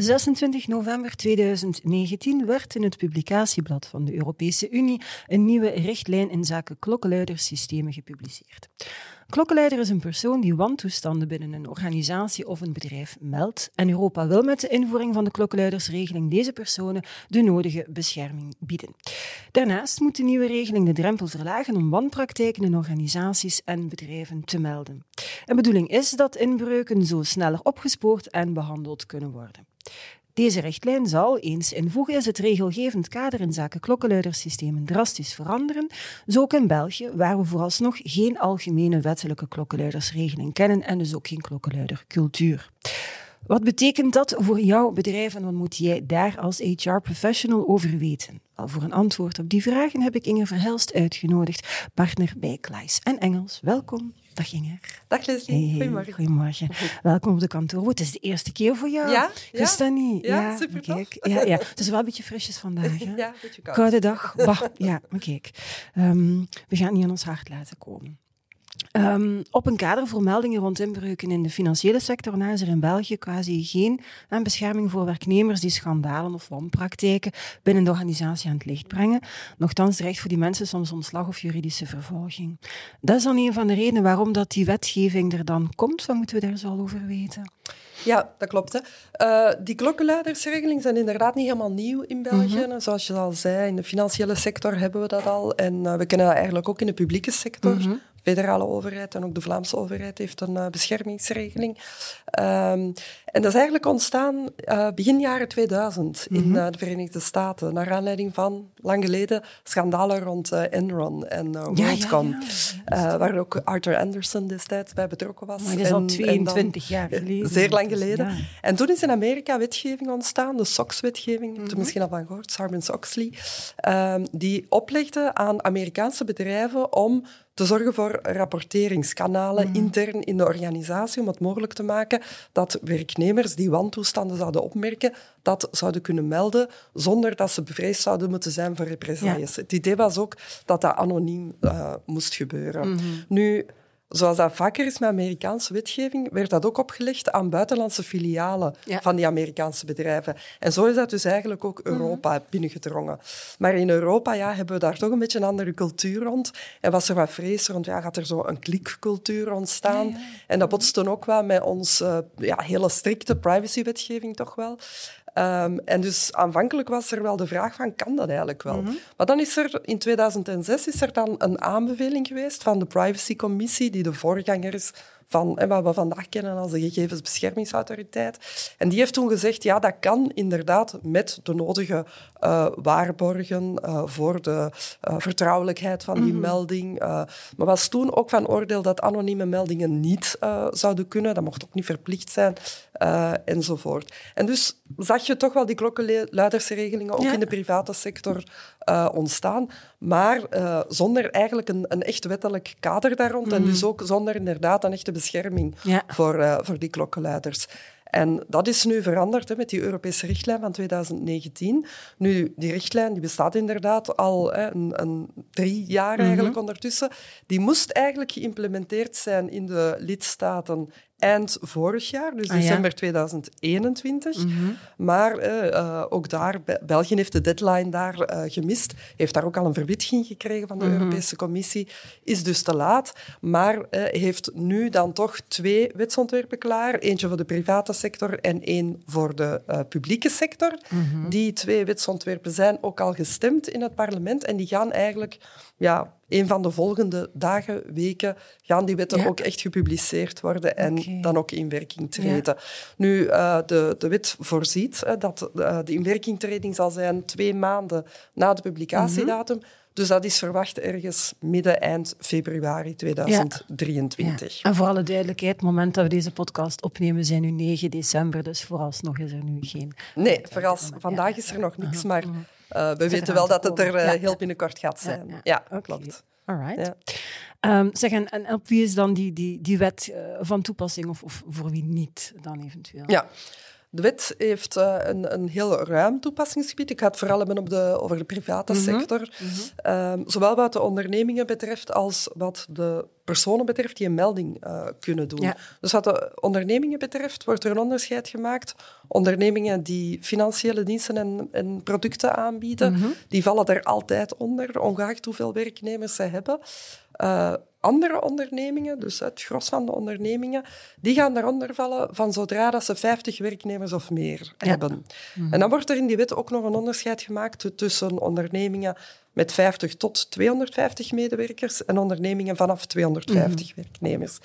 26 november 2019 werd in het publicatieblad van de Europese Unie een nieuwe richtlijn in zaken klokkenluidersystemen gepubliceerd. Klokkenluider is een persoon die wantoestanden binnen een organisatie of een bedrijf meldt. En Europa wil met de invoering van de klokkenluidersregeling deze personen de nodige bescherming bieden. Daarnaast moet de nieuwe regeling de drempel verlagen om wanpraktijken in organisaties en bedrijven te melden. De bedoeling is dat inbreuken zo sneller opgespoord en behandeld kunnen worden. Deze richtlijn zal, eens invoegen is het regelgevend kader in zaken klokkenluidersystemen drastisch veranderen, zo ook in België, waar we vooralsnog geen algemene wettelijke klokkenluidersregeling kennen en dus ook geen klokkenluidercultuur. Wat betekent dat voor jouw bedrijf en wat moet jij daar als HR-professional over weten? Wel, voor een antwoord op die vragen heb ik Inge Verhelst uitgenodigd, partner bij Kleis en Engels. Welkom. Dag Inge. Dag Leslie. Goedemorgen. Goedemorgen. Welkom op de kantoor. Het is de eerste keer voor jou. Ja? Dat niet. Ja, super kijk. Ja, ja. Het is wel een beetje frisjes vandaag. Hè? Ja, een beetje koud. Koude dag. Bah, ja, maar kijk. Um, we gaan niet aan ons hart laten komen. Um, op een kader voor meldingen rond inbreuken in de financiële sector na is er in België quasi geen aan bescherming voor werknemers die schandalen of wanpraktijken binnen de organisatie aan het licht brengen. Nochtans dreigt voor die mensen soms ontslag of juridische vervolging. Dat is dan een van de redenen waarom dat die wetgeving er dan komt. Wat moeten we daar zo al over weten? Ja, dat klopt. Hè. Uh, die klokkenluidersregelingen zijn inderdaad niet helemaal nieuw in België. Mm -hmm. Zoals je al zei, in de financiële sector hebben we dat al. En uh, we kennen dat eigenlijk ook in de publieke sector. Mm -hmm federale overheid en ook de Vlaamse overheid heeft een uh, beschermingsregeling. Um, en dat is eigenlijk ontstaan uh, begin jaren 2000 in mm -hmm. uh, de Verenigde Staten, naar aanleiding van, lang geleden, schandalen rond Enron en WorldCom, ja, ja, ja. waar ook Arthur Anderson destijds bij betrokken was. Maar dat is al 22 jaar geleden. Zeer lang geleden. En toen is in Amerika wetgeving ontstaan, de SOX-wetgeving, mm -hmm. er misschien al van gehoord, Sarbanes-Oxley, um, die oplegde aan Amerikaanse bedrijven om te zorgen voor rapporteringskanalen mm. intern in de organisatie, om het mogelijk te maken dat werknemers die wantoestanden zouden opmerken, dat zouden kunnen melden zonder dat ze bevreesd zouden moeten zijn voor represailles. Ja. Het idee was ook dat dat anoniem uh, moest gebeuren. Mm -hmm. Nu, Zoals dat vaker is met Amerikaanse wetgeving, werd dat ook opgelegd aan buitenlandse filialen ja. van die Amerikaanse bedrijven. En zo is dat dus eigenlijk ook Europa mm -hmm. binnengedrongen. Maar in Europa ja, hebben we daar toch een beetje een andere cultuur rond. En was er wat vrees rond, ja, gaat er zo een klikcultuur ontstaan? Ja, ja. En dat botste ook wel met onze uh, ja, hele strikte privacywetgeving toch wel. Um, en dus aanvankelijk was er wel de vraag van, kan dat eigenlijk wel? Mm -hmm. Maar dan is er, in 2006 is er dan een aanbeveling geweest van de privacycommissie, die de voorganger is van wat we vandaag kennen als de gegevensbeschermingsautoriteit. En die heeft toen gezegd, ja, dat kan inderdaad met de nodige uh, waarborgen uh, voor de uh, vertrouwelijkheid van die mm -hmm. melding. maar was toen ook van oordeel dat anonieme meldingen niet zouden kunnen. Dat mocht ook niet verplicht zijn, enzovoort. En dus zag je toch wel die klokkenluidersregelingen ook ja. in de private sector ontstaan, maar zonder eigenlijk een, een echt wettelijk kader daar rond. Mm. En dus ook zonder inderdaad een echte bescherming ja. voor, uh, voor die klokkenluiders. En dat is nu veranderd hè, met die Europese richtlijn van 2019. Nu, die richtlijn die bestaat inderdaad al hè, een, een, drie jaar eigenlijk mm -hmm. ondertussen. Die moest eigenlijk geïmplementeerd zijn in de lidstaten eind vorig jaar, dus december ah, ja. 2021. Mm -hmm. Maar uh, ook daar, België heeft de deadline daar uh, gemist, heeft daar ook al een verwittiging gekregen van de mm -hmm. Europese Commissie, is dus te laat, maar uh, heeft nu dan toch twee wetsontwerpen klaar, eentje voor de private sector en één voor de publieke sector. Mm -hmm. Die twee wetsontwerpen zijn ook al gestemd in het parlement en die gaan eigenlijk ja, een van de volgende dagen, weken, gaan die wetten ja. ook echt gepubliceerd worden en okay. dan ook in werking treden. Ja. Nu, uh, de, de wet voorziet uh, dat uh, de inwerkingtreding zal zijn twee maanden na de publicatiedatum. Mm -hmm. Dus dat is verwacht ergens midden, eind februari 2023. Ja. En voor alle duidelijkheid, het moment dat we deze podcast opnemen zijn nu 9 december, dus vooralsnog is er nu geen... Nee, voorals, vandaag is er nog niks, maar Uh, we weten wel dat het er uh, heel binnenkort gaat zijn. Ja, ja klopt. All right. Um, zeg, en, en, op wie is dan die, die, die wet uh, van toepassing of, of voor wie niet dan eventueel? Ja, de wet heeft uh, een, een heel ruim toepassingsgebied. Ik ga het vooral hebben op de, over de private mm -hmm. sector. Mm -hmm. um, zowel wat de ondernemingen betreft als wat de personen betreft die een melding uh, kunnen doen. Ja. Dus wat de ondernemingen betreft wordt er een onderscheid gemaakt. Ondernemingen die financiële diensten en, en producten aanbieden, mm -hmm. die vallen er altijd onder, ongeacht hoeveel werknemers ze hebben. Uh, andere ondernemingen, dus het gros van de ondernemingen, die gaan daaronder vallen van zodra dat ze 50 werknemers of meer ja. hebben. Mm. En dan wordt er in die wet ook nog een onderscheid gemaakt tussen ondernemingen met 50 tot 250 medewerkers en ondernemingen vanaf 250 mm. werknemers.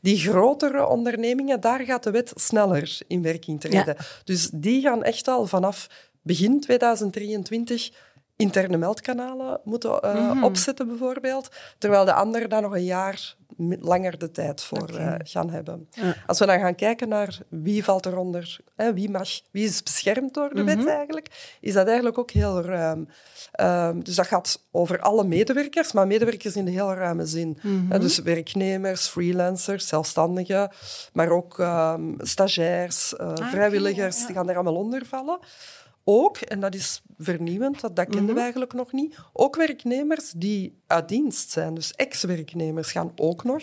Die grotere ondernemingen, daar gaat de wet sneller in werking treden. Ja. Dus die gaan echt al vanaf begin 2023 interne meldkanalen moeten uh, mm -hmm. opzetten, bijvoorbeeld. Terwijl de anderen daar nog een jaar langer de tijd voor okay. uh, gaan hebben. Ja. Als we dan gaan kijken naar wie valt eronder, hè, wie, mag, wie is beschermd door de mm -hmm. wet eigenlijk, is dat eigenlijk ook heel ruim. Um, dus dat gaat over alle medewerkers, maar medewerkers in de heel ruime zin. Mm -hmm. dus werknemers, freelancers, zelfstandigen, maar ook um, stagiairs, uh, ah, vrijwilligers, okay, ja. die gaan er allemaal onder vallen ook, en dat is vernieuwend, dat, dat kenden mm -hmm. we eigenlijk nog niet, ook werknemers die uit dienst zijn, dus ex-werknemers, gaan ook nog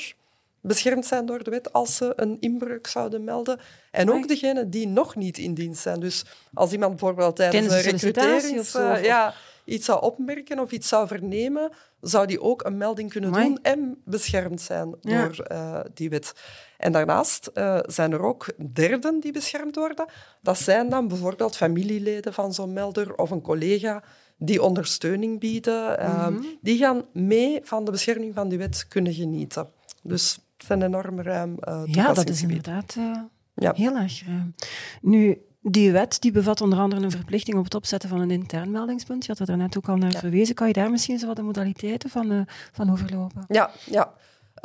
beschermd zijn door de wet als ze een inbreuk zouden melden. En ook degenen die nog niet in dienst zijn. Dus als iemand bijvoorbeeld tijdens een recrutering of, ja, iets zou opmerken of iets zou vernemen, zou die ook een melding kunnen Amai. doen en beschermd zijn ja. door uh, die wet. En daarnaast uh, zijn er ook derden die beschermd worden. Dat zijn dan bijvoorbeeld familieleden van zo'n melder of een collega die ondersteuning bieden. Mm -hmm. die gaan mee van de bescherming van die wet kunnen genieten. Dus het is een enorm ruim uh, Ja, dat is inderdaad ja. heel erg ruim. Nu, die wet die bevat onder andere een verplichting op het opzetten van een intern meldingspunt. Je had er daarnet ook al naar ja. verwezen. Kan je daar misschien zo wat de modaliteiten van, uh, van overlopen? Ja, ja.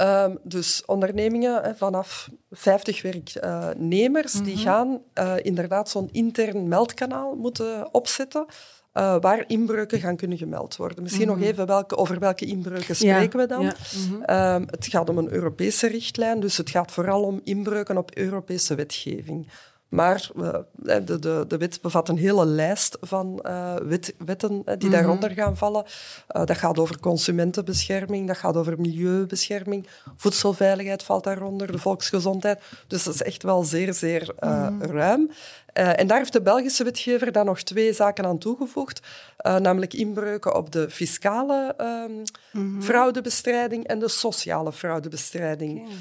Um, dus ondernemingen vanaf 50 werknemers, mm -hmm. die mhm. gaan uh, inderdaad zo'n intern meldkanaal moeten opzetten. Uh, waar inbreuken gaan kunnen gemeld worden. Misschien mm -hmm. nog even welke, over welke inbreuken spreken ja. we dan. Ja. Mm -hmm. um, het gaat om een Europese richtlijn, dus het gaat vooral om inbreuken op Europese wetgeving. Maar uh, de, de, de wet bevat een hele lijst van uh, wet, wetten die mm -hmm. daaronder gaan vallen. Dat gaat over consumentenbescherming, dat gaat over milieubescherming, voedselveiligheid valt daaronder, de volksgezondheid. Dus dat is echt wel zeer, zeer mm -hmm. ruim. en daar heeft de Belgische wetgever dan nog twee zaken aan toegevoegd, namelijk inbreuken op de fiscale mm -hmm. fraudebestrijding en de sociale fraudebestrijding. Okay.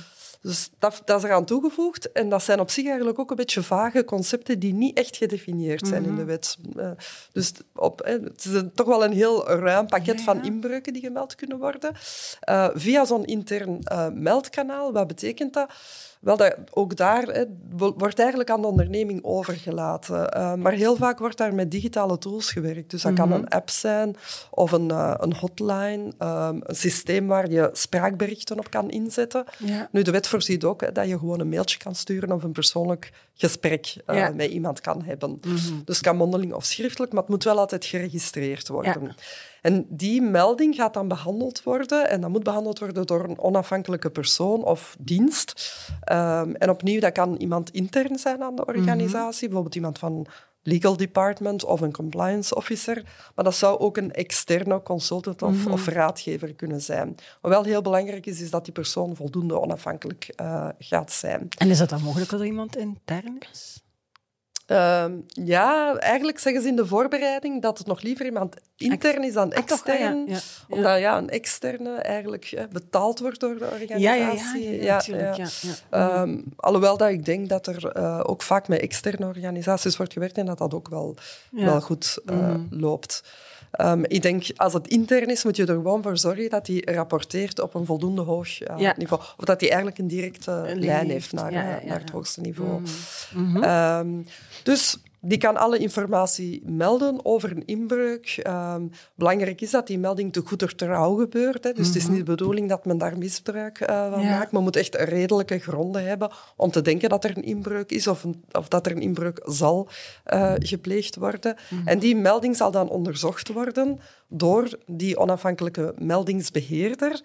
Dus dat, dat, is eraan toegevoegd. En dat zijn op zich eigenlijk ook een beetje vage concepten die niet echt gedefinieerd zijn mm -hmm. in de wet. Uh, dus op, eh, het is een, toch wel een heel ruim pakket ja, van inbreuken die gemeld kunnen worden. Uh, via zo'n intern uh, meldkanaal. Wat betekent dat? Wel, dat, ook daar hè, wordt eigenlijk aan de onderneming overgelaten. Uh, maar heel vaak wordt daar met digitale tools gewerkt. Dus dat mm -hmm. kan een app zijn of een, uh, een hotline, um, een systeem waar je spraakberichten op kan inzetten. Ja. Nu, de wet voorziet ook hè, dat je gewoon een mailtje kan sturen of een persoonlijk gesprek uh, ja. met iemand kan hebben. Mm -hmm. Dus het kan mondeling of schriftelijk, maar het moet wel altijd geregistreerd worden. Ja. En die melding gaat dan behandeld worden en dat moet behandeld worden door een onafhankelijke persoon of dienst. Um, en opnieuw, dat kan iemand intern zijn aan de organisatie, mm -hmm. bijvoorbeeld iemand van legal department of een compliance officer. Maar dat zou ook een externe consultant of, mm -hmm. of raadgever kunnen zijn. Wat wel heel belangrijk is, is dat die persoon voldoende onafhankelijk uh, gaat zijn. En is dat dan mogelijk dat er iemand intern is? Uh, ja, eigenlijk zeggen ze in de voorbereiding dat het nog liever iemand intern is dan extern. Ah, ja, ja, ja. Omdat ja, een externe eigenlijk betaald wordt door de organisatie. Ja, ja, ja, natuurlijk. Um, alhoewel dat ik denk dat er uh, ook vaak met externe organisaties wordt gewerkt en dat dat ook wel, wel goed uh, mm. loopt. Um, ik denk, als het intern is, moet je er gewoon voor zorgen dat hij rapporteert op een voldoende hoog uh, ja. niveau. Of dat hij eigenlijk een directe lijn heeft naar, ja, ja, naar het hoogste niveau. Mm -hmm. um, dus Die kan alle informatie melden over een inbreuk. Um, belangrijk is dat die melding te goed trouw gebeurt. Hè. Dus het is mhm. niet de bedoeling dat men daar misbruik uh, van maakt. Men moet echt redelijke gronden hebben om te denken dat er een inbreuk is of, of dat er een inbreuk zal uh, gepleegd worden. Mhm. En die melding zal dan onderzocht worden door die onafhankelijke meldingsbeheerder.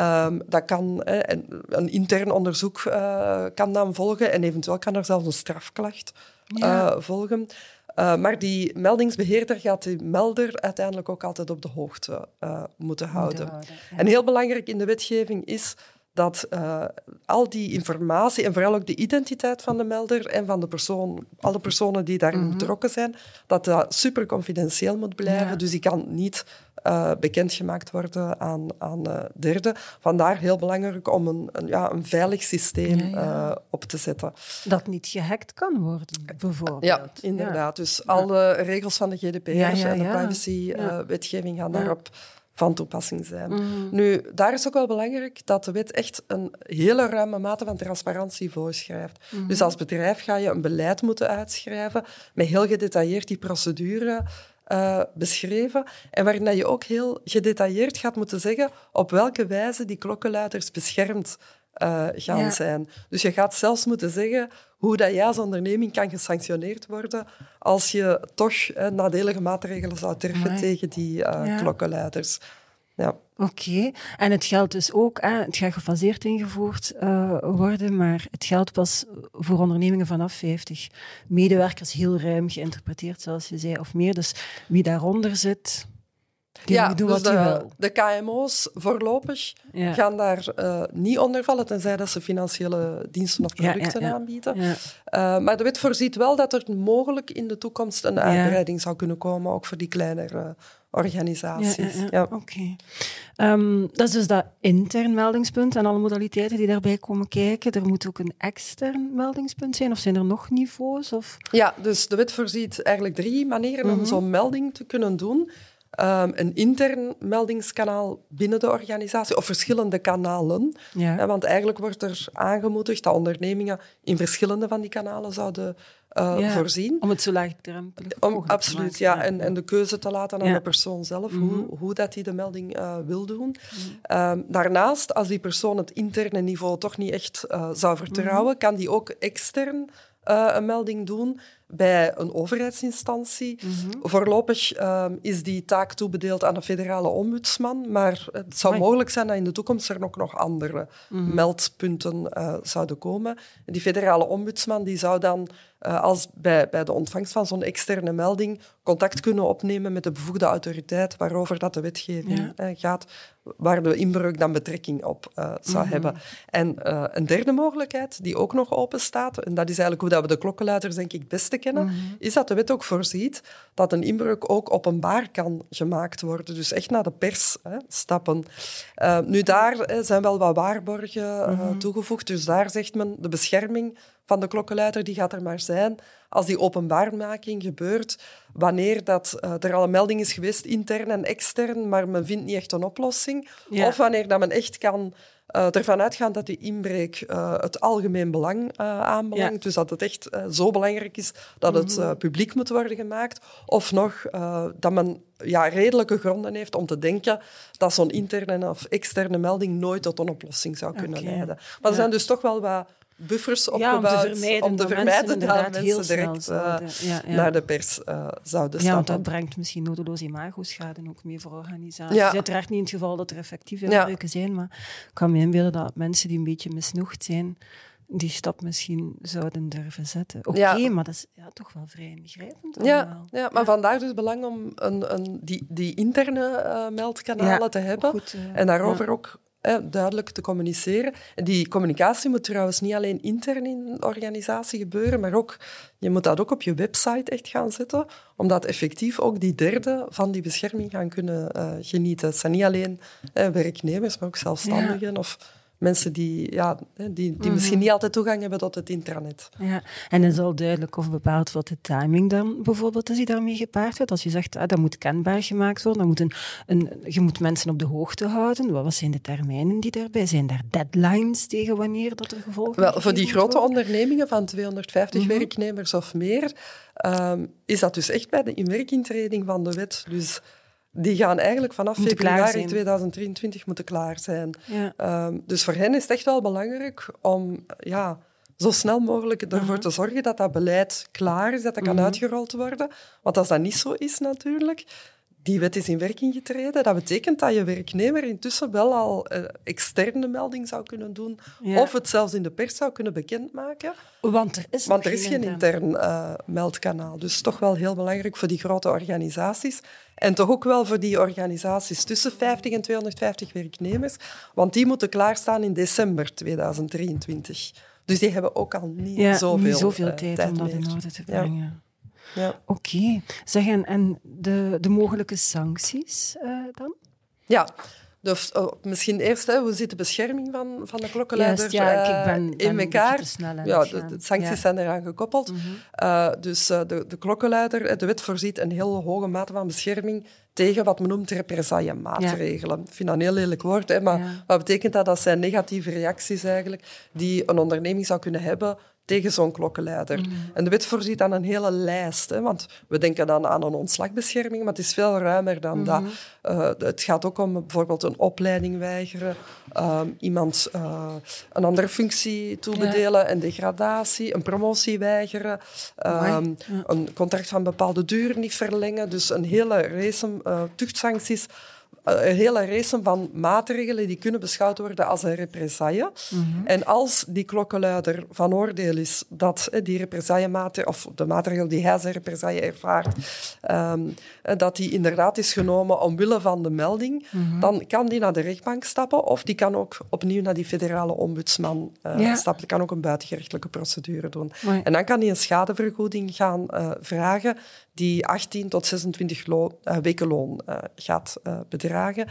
Um, dat kan, een, een intern onderzoek uh, kan dan volgen en eventueel kan er zelfs een strafklacht uh, volgen. Uh, maar die meldingsbeheerder gaat die melder uiteindelijk ook altijd op de hoogte moeten houden. En heel belangrijk in de wetgeving is dat uh, al die informatie en vooral ook de identiteit van de melder en van de persoon, alle personen die daarin mhm. betrokken zijn, dat dat super confidentieel moet blijven. Dus die kan niet uh, bekendgemaakt worden aan, aan uh, derden. Vandaar heel belangrijk om een, een ja, een veilig systeem op te zetten. Dat niet gehackt kan worden, bijvoorbeeld. Ja, inderdaad. Dus alle regels van de GDPR en de privacywetgeving gaan daarop van toepassing zijn. Mhm. Nu, daar is ook wel belangrijk dat de wet echt een hele ruime mate van transparantie voorschrijft. Mhm. Dus als bedrijf ga je een beleid moeten uitschrijven met heel gedetailleerd die procedure uh, beschreven en waarin je ook heel gedetailleerd gaat moeten zeggen op welke wijze die klokkenluiders beschermd uh, gaan zijn. Dus je gaat zelfs moeten zeggen hoe dat jij als onderneming kan gesanctioneerd worden als je toch uh, nadelige maatregelen zou treffen tegen die uh, ja. klokkenluiders. Ja. Oké, en het geldt dus ook, hè, het gaat gefaseerd ingevoerd uh, worden, maar het geldt pas voor ondernemingen vanaf 50 medewerkers, heel ruim geïnterpreteerd, zoals je zei, of meer. Dus wie daaronder zit, ja, dus de, de, KMO's voorlopig gaan daar uh, niet onder vallen, tenzij dat ze financiële diensten of producten ja, aanbieden. Uh, maar de wet voorziet wel dat er mogelijk in de toekomst een uitbreiding zou kunnen komen, ook voor die kleinere organisaties. Ja, Oké. Okay. Um, dat is dus dat intern meldingspunt en alle modaliteiten die daarbij komen kijken. Er moet ook een extern meldingspunt zijn, of zijn er nog niveaus? Of? Ja, dus de wet voorziet eigenlijk drie manieren om mhm. zo'n melding te kunnen doen. Um, een intern meldingskanaal binnen de organisatie of verschillende kanalen. Ja. want eigenlijk wordt er aangemoedigd dat ondernemingen in verschillende van die kanalen zouden uh, voorzien. Om het zo laagdrempelig om, Absoluut, ja. En, en de keuze te laten aan de persoon zelf, hoe, mhm. hoe dat hij de melding uh, wil doen. Mm um, daarnaast, als die persoon het interne niveau toch niet echt uh, zou vertrouwen, mhm. kan die ook extern een melding doen bij een overheidsinstantie. Mhm. Voorlopig ehm, is die taak toebedeeld aan de federale ombudsman, maar het zou mogelijk zijn dat in de toekomst er ook nog andere mhm. meldpunten uh, zouden komen. Die federale ombudsman die zou dan uh, als bij, bij de ontvangst van zo'n externe melding contact kunnen opnemen met de bevoegde autoriteit waarover dat de wetgeving ja. gaat, waar de inbreuk dan betrekking op zou mhm. hebben. En een derde mogelijkheid die ook nog open staat, en dat is eigenlijk hoe dat we de klokkenluiders denk ik het beste kennen, mhm. is dat de wet ook voorziet dat een inbreuk ook openbaar kan gemaakt worden. Dus echt naar de pers hè, stappen. Uh, nu, daar zijn wel wat waarborgen uh, toegevoegd. Dus daar zegt men, de bescherming van de klokkenluider die gaat er maar zijn als die openbaarmaking gebeurt, wanneer dat, uh, er al een melding is geweest, intern en extern, maar men vindt niet echt een oplossing. Of wanneer dat men echt kan uh, ervan uitgaan dat die inbreek uh, het algemeen belang uh, aanbelangt. Dus dat het echt zo belangrijk is dat het mhm. publiek moet worden gemaakt. Of nog dat men ja, redelijke gronden heeft om te denken dat zo'n interne of externe melding nooit tot een oplossing zou kunnen leiden. Maar er zijn dus toch wel wat buffers opgebouwd ja, om te vermijden, om te vermijden dat mensen direct uh, ja, ja. naar de pers uh, zouden stappen. Ja, want dat brengt misschien nodeloos imago-schade ook mee voor organisaties. Ja. Uiteraard niet in het geval dat er effectief inbreuken zijn, maar ik kan me inbeelden dat mensen die een beetje misnoegd zijn, die stap misschien zouden durven zetten. Oké, maar dat is ja, toch wel vrij ingrijpend Ja, ja, maar vandaar dus belang om een, een, die, die interne uh, meldkanalen te hebben goed, en daarover ook duidelijk te communiceren. En die communicatie moet trouwens niet alleen intern in een organisatie gebeuren, maar ook, je moet dat ook op je website echt gaan zetten, omdat effectief ook die derde van die bescherming gaan kunnen uh, genieten. Het zijn niet alleen werknemers, maar ook zelfstandigen of mensen die, ja, die, die Mhm. misschien niet altijd toegang hebben tot het intranet. Ja, en is al duidelijk of bepaald wat de timing dan bijvoorbeeld is die daarmee gepaard gaat. Als je zegt, ah, dat moet kenbaar gemaakt worden, dan moet een, een, je moet mensen op de hoogte houden. Wat zijn de termijnen die daarbij zijn? Daar deadlines tegen wanneer dat er gevolgen Wel, voor die grote worden? ondernemingen van 250 Mhm. werknemers of meer, ehm, is dat dus echt bij de inwerkingtreding van de wet. Dus die gaan eigenlijk vanaf Moeten februari zijn. 2023 moeten klaar zijn. Ja. Ehm, dus voor hen is het echt wel belangrijk om ja, zo snel mogelijk ervoor te zorgen dat dat beleid klaar is, dat dat kan Mhm. uitgerold worden. Want als dat niet zo is natuurlijk, die wet is in werking getreden. Dat betekent dat je werknemer intussen wel al eh, externe melding zou kunnen doen Ja. of het zelfs in de pers zou kunnen bekendmaken. Want er is, Want er is geen intern- intern eh, meldkanaal. Dus toch wel heel belangrijk voor die grote organisaties. En toch ook wel voor die organisaties tussen 50 en 250 werknemers. Want die moeten klaarstaan in december 2023. Dus die hebben ook al niet Ja, zoveel, niet zoveel eh, tijd, om dat meer. in orde te Ja. brengen. Ja. Oké. Zeg, en, en de, de mogelijke sancties eh, dan? Ja. Dus, oh, misschien eerst, hè, hoe zit de bescherming van, van de klokkenluiders Juist, ja, ik eh, ben- ben in elkaar? aan ja, de, sancties Ja. zijn eraan gekoppeld. Mhm. Eh, dus eh, de, de klokkenluider, de wet voorziet een heel hoge mate van bescherming tegen wat men noemt represaillemaatregelen. Ik vind dat een heel lelijk woord, hè, maar Ja. wat betekent dat? Dat zijn negatieve reacties eigenlijk die een onderneming zou kunnen hebben tegen zo'n klokkenluider. Mhm. En de wet voorziet dan een hele lijst. Hè, want we denken dan aan een ontslagbescherming, maar het is veel ruimer dan Mhm. dat. Eh, het gaat ook om bijvoorbeeld een opleiding weigeren, ehm, iemand eh, een andere functie toebedelen, een degradatie, een promotie weigeren, ehm, Ja. een contract van bepaalde duur niet verlengen. Dus een hele race eh, tuchtsancties. Eh, Een hele race van maatregelen die kunnen beschouwd worden als een represaille. Mhm. En als die klokkenluider van oordeel is dat eh, die represaillemaatregel, of de maatregel die hij zijn represaille ervaart, ehm, eh, dat die inderdaad is genomen omwille van de melding, Mhm. dan kan die naar de rechtbank stappen of die kan ook opnieuw naar die federale ombudsman eh, Ja. stappen. Die kan ook een buitengerechtelijke procedure doen. Mooi. En dan kan hij een schadevergoeding gaan eh, vragen die 18 tot 26 lo- eh, weken loon eh, gaat eh, bedragen.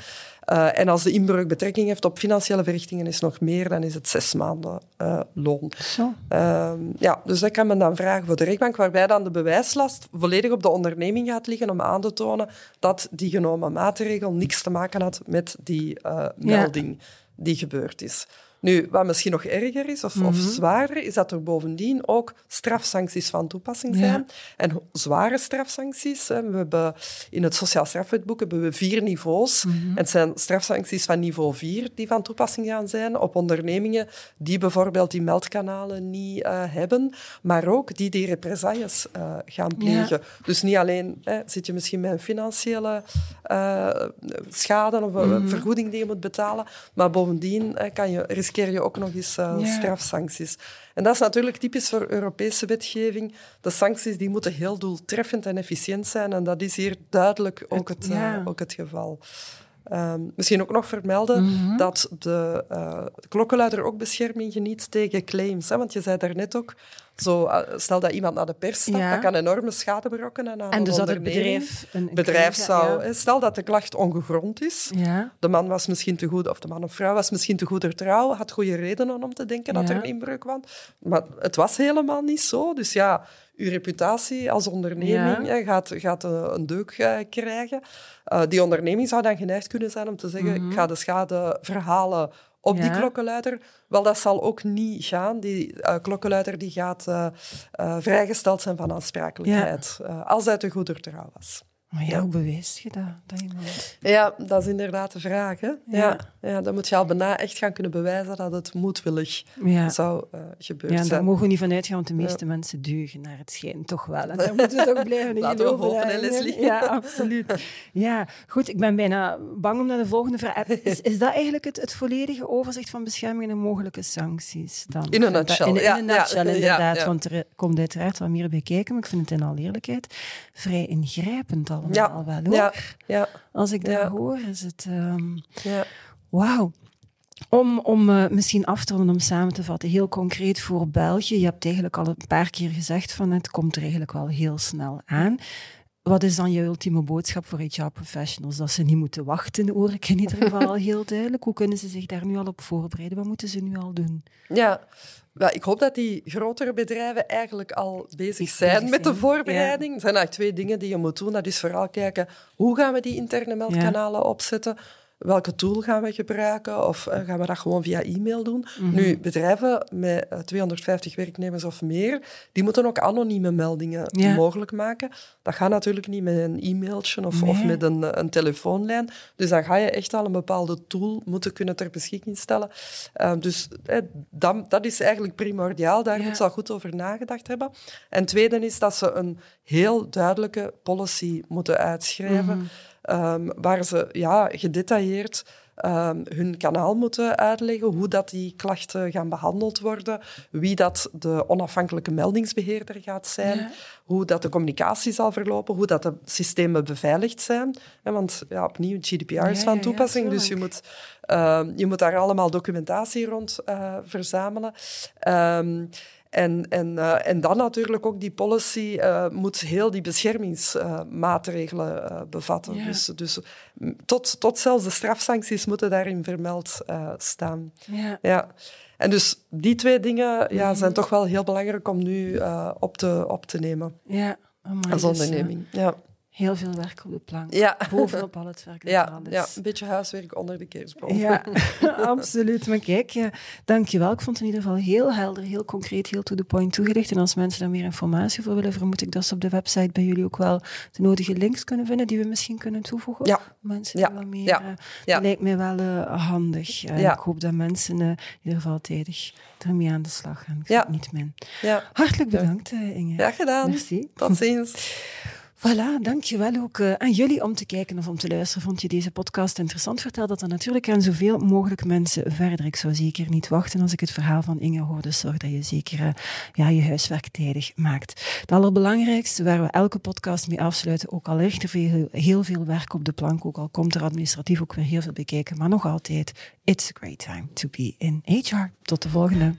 Eh, en als de inbreuk betrekking heeft op financiële verrichtingen is nog meer, dan is het zes maanden eh, loon. Zo. Ehm, ja, dus dat kan men dan vragen voor de rechtbank, waarbij dan de bewijslast volledig op de onderneming gaat liggen om aan te tonen dat die genomen maatregel niks te maken had met die eh, melding die gebeurd is. Nu, wat misschien nog erger is, of, of Mhm. zwaarder, is dat er bovendien ook strafsancties van toepassing Ja. zijn. En zware strafsancties. Hè. We hebben in het Sociaal Strafwetboek hebben we vier niveaus. Mhm. En het zijn strafsancties van niveau 4 die van toepassing gaan zijn op ondernemingen die bijvoorbeeld die meldkanalen niet eh, hebben, maar ook die die represailles eh, gaan plegen. Dus niet alleen hè, zit je misschien met een financiële eh, schade of een Mhm. vergoeding die je moet betalen, maar bovendien kan je, riskeer je ook nog eens Ja. strafsancties. En dat is natuurlijk typisch voor Europese wetgeving. De sancties die moeten heel doeltreffend en efficiënt zijn en dat is hier duidelijk ook het, ja. ook het geval. Ehm, misschien ook nog vermelden Mhm. dat de uh, klokkenluider ook bescherming geniet tegen claims. Hè? Want je zei daarnet ook, zo, uh, stel dat iemand naar de pers stapt, Ja. dat kan enorme schade berokkenen aan En een dus dat het bedrijf... Een, een bedrijf claim- zou, ja. stel dat de klacht ongegrond is, Ja. de man was misschien te goed, of de man of vrouw was misschien te goeder trouw, had goede redenen om te denken dat er een inbreuk was. Maar het was helemaal niet zo. Dus ja, uw reputatie als onderneming Ja. gaat, gaat eh, een deuk eh, krijgen. Uh, die onderneming zou dan geneigd kunnen zijn om te zeggen, ik ga de schade verhalen op die klokkenluider. Wel, dat zal ook niet gaan. Die uh, klokkenluider die gaat uh, vrijgesteld zijn van aansprakelijkheid, ja. als hij te goeder trouw was. Maar ja, hoe je dat? dat iemand... Ja, dat is inderdaad de vraag. Hè? Ja. Ja. Ja, dan moet je al bijna echt gaan kunnen bewijzen dat het moedwillig Ja. zou uh, gebeurd Ja, zijn. daar mogen we niet van uitgaan, want de meeste mensen deugen naar het schijn toch wel. En daar moeten we toch blijven in Laten we geloven, hopen, hè? Ja, absoluut. Ja, goed, ik ben bijna bang om naar de volgende vraag. Is, is dat eigenlijk het, het volledige overzicht van bescherming en mogelijke sancties? Dan? In een nutshell, In, in ja, een nutshell, inderdaad. Want er komt uiteraard wat meer bij kijken, maar ik vind het in alle eerlijkheid vrij ingrijpend allemaal Ja, wel, hoor. ja, ja, Als ik dat Ja. hoor, is het... ja. Wauw. Om, om uh, misschien af te ronden, om samen te vatten, heel concreet voor België. Je hebt eigenlijk al een paar keer gezegd van het komt er eigenlijk wel heel snel aan. Wat is dan je ultieme boodschap voor HR-professionals? Dat ze niet moeten wachten, hoor ik in ieder geval al heel duidelijk. Hoe kunnen ze zich daar nu al op voorbereiden? Wat moeten ze nu al doen? Ja, ik hoop dat die grotere bedrijven eigenlijk al bezig zijn met de voorbereiding. Er zijn eigenlijk twee dingen die je moet doen. Dat is vooral kijken, hoe gaan we die interne meldkanalen opzetten? Welke tool gaan we gebruiken of uh, gaan we dat gewoon via e-mail doen. Mhm. Nu, bedrijven met 250 eh, werknemers of meer, die moeten ook anonieme meldingen mogelijk maken. Dat gaat natuurlijk niet met een e-mailtje of, of met een, eh, een, telefoonlijn. Dus dan ga je echt al een bepaalde tool moeten kunnen ter beschikking stellen. Uh, dus dat, dat, is eigenlijk primordiaal. Daar moet ze al goed over nagedacht hebben. En tweede is dat ze een heel duidelijke policy moeten uitschrijven. Mhm. Ehm, waar ze ja, gedetailleerd um, hun kanaal moeten uitleggen, hoe dat die klachten gaan behandeld worden, wie dat de onafhankelijke meldingsbeheerder gaat zijn, hoe dat de communicatie zal verlopen, hoe dat de systemen beveiligd zijn. Want ja, opnieuw, GDPR is van toepassing, dus je moet, um, je moet daar allemaal documentatie rond uh, verzamelen. En, en, uh, en dan natuurlijk ook die policy uh, moet heel die beschermingsmaatregelen uh, bevatten. Dus, dus tot, tot zelfs de strafsancties moeten daarin vermeld staan. Ja. ja. En dus die twee dingen ja, zijn toch wel heel belangrijk om nu op, te, op te nemen. Ja, als onderneming. ja heel veel werk op de plank. Ja. Bovenop al het werk. Ja, ja, een beetje huiswerk onder de kerstboom. Ja, absoluut. Maar kijk, ja, dankjewel. Ik vond het in ieder geval heel helder, heel concreet, heel to the point toegelicht. En als mensen daar meer informatie voor willen, vermoed ik dat ze op de website bij jullie ook wel de nodige links kunnen vinden die we misschien kunnen toevoegen. Ja. Mensen die wel meer... Ja. Uh, dat lijkt mij wel uh, handig. Uh, ja. Ik hoop dat mensen in ieder geval tijdig ermee aan de slag gaan. Ik ja. niet min. Ja. Hartelijk bedankt, Inge. Graag gedaan. Merci. Tot ziens. Voilà, dankjewel ook uh, aan jullie om te kijken of om te luisteren. Vond je deze podcast interessant? Vertel dat dan natuurlijk aan zoveel mogelijk mensen verder. Ik zou zeker niet wachten als ik het verhaal van Inge hoor. Dus zorg dat je zeker uh, ja, je huiswerk tijdig maakt. Het allerbelangrijkste, waar we elke podcast mee afsluiten, ook al ligt er veel, heel veel werk op de plank, ook al komt er administratief ook weer heel veel bekijken, maar nog altijd, it's a great time to be in HR. Tot de volgende.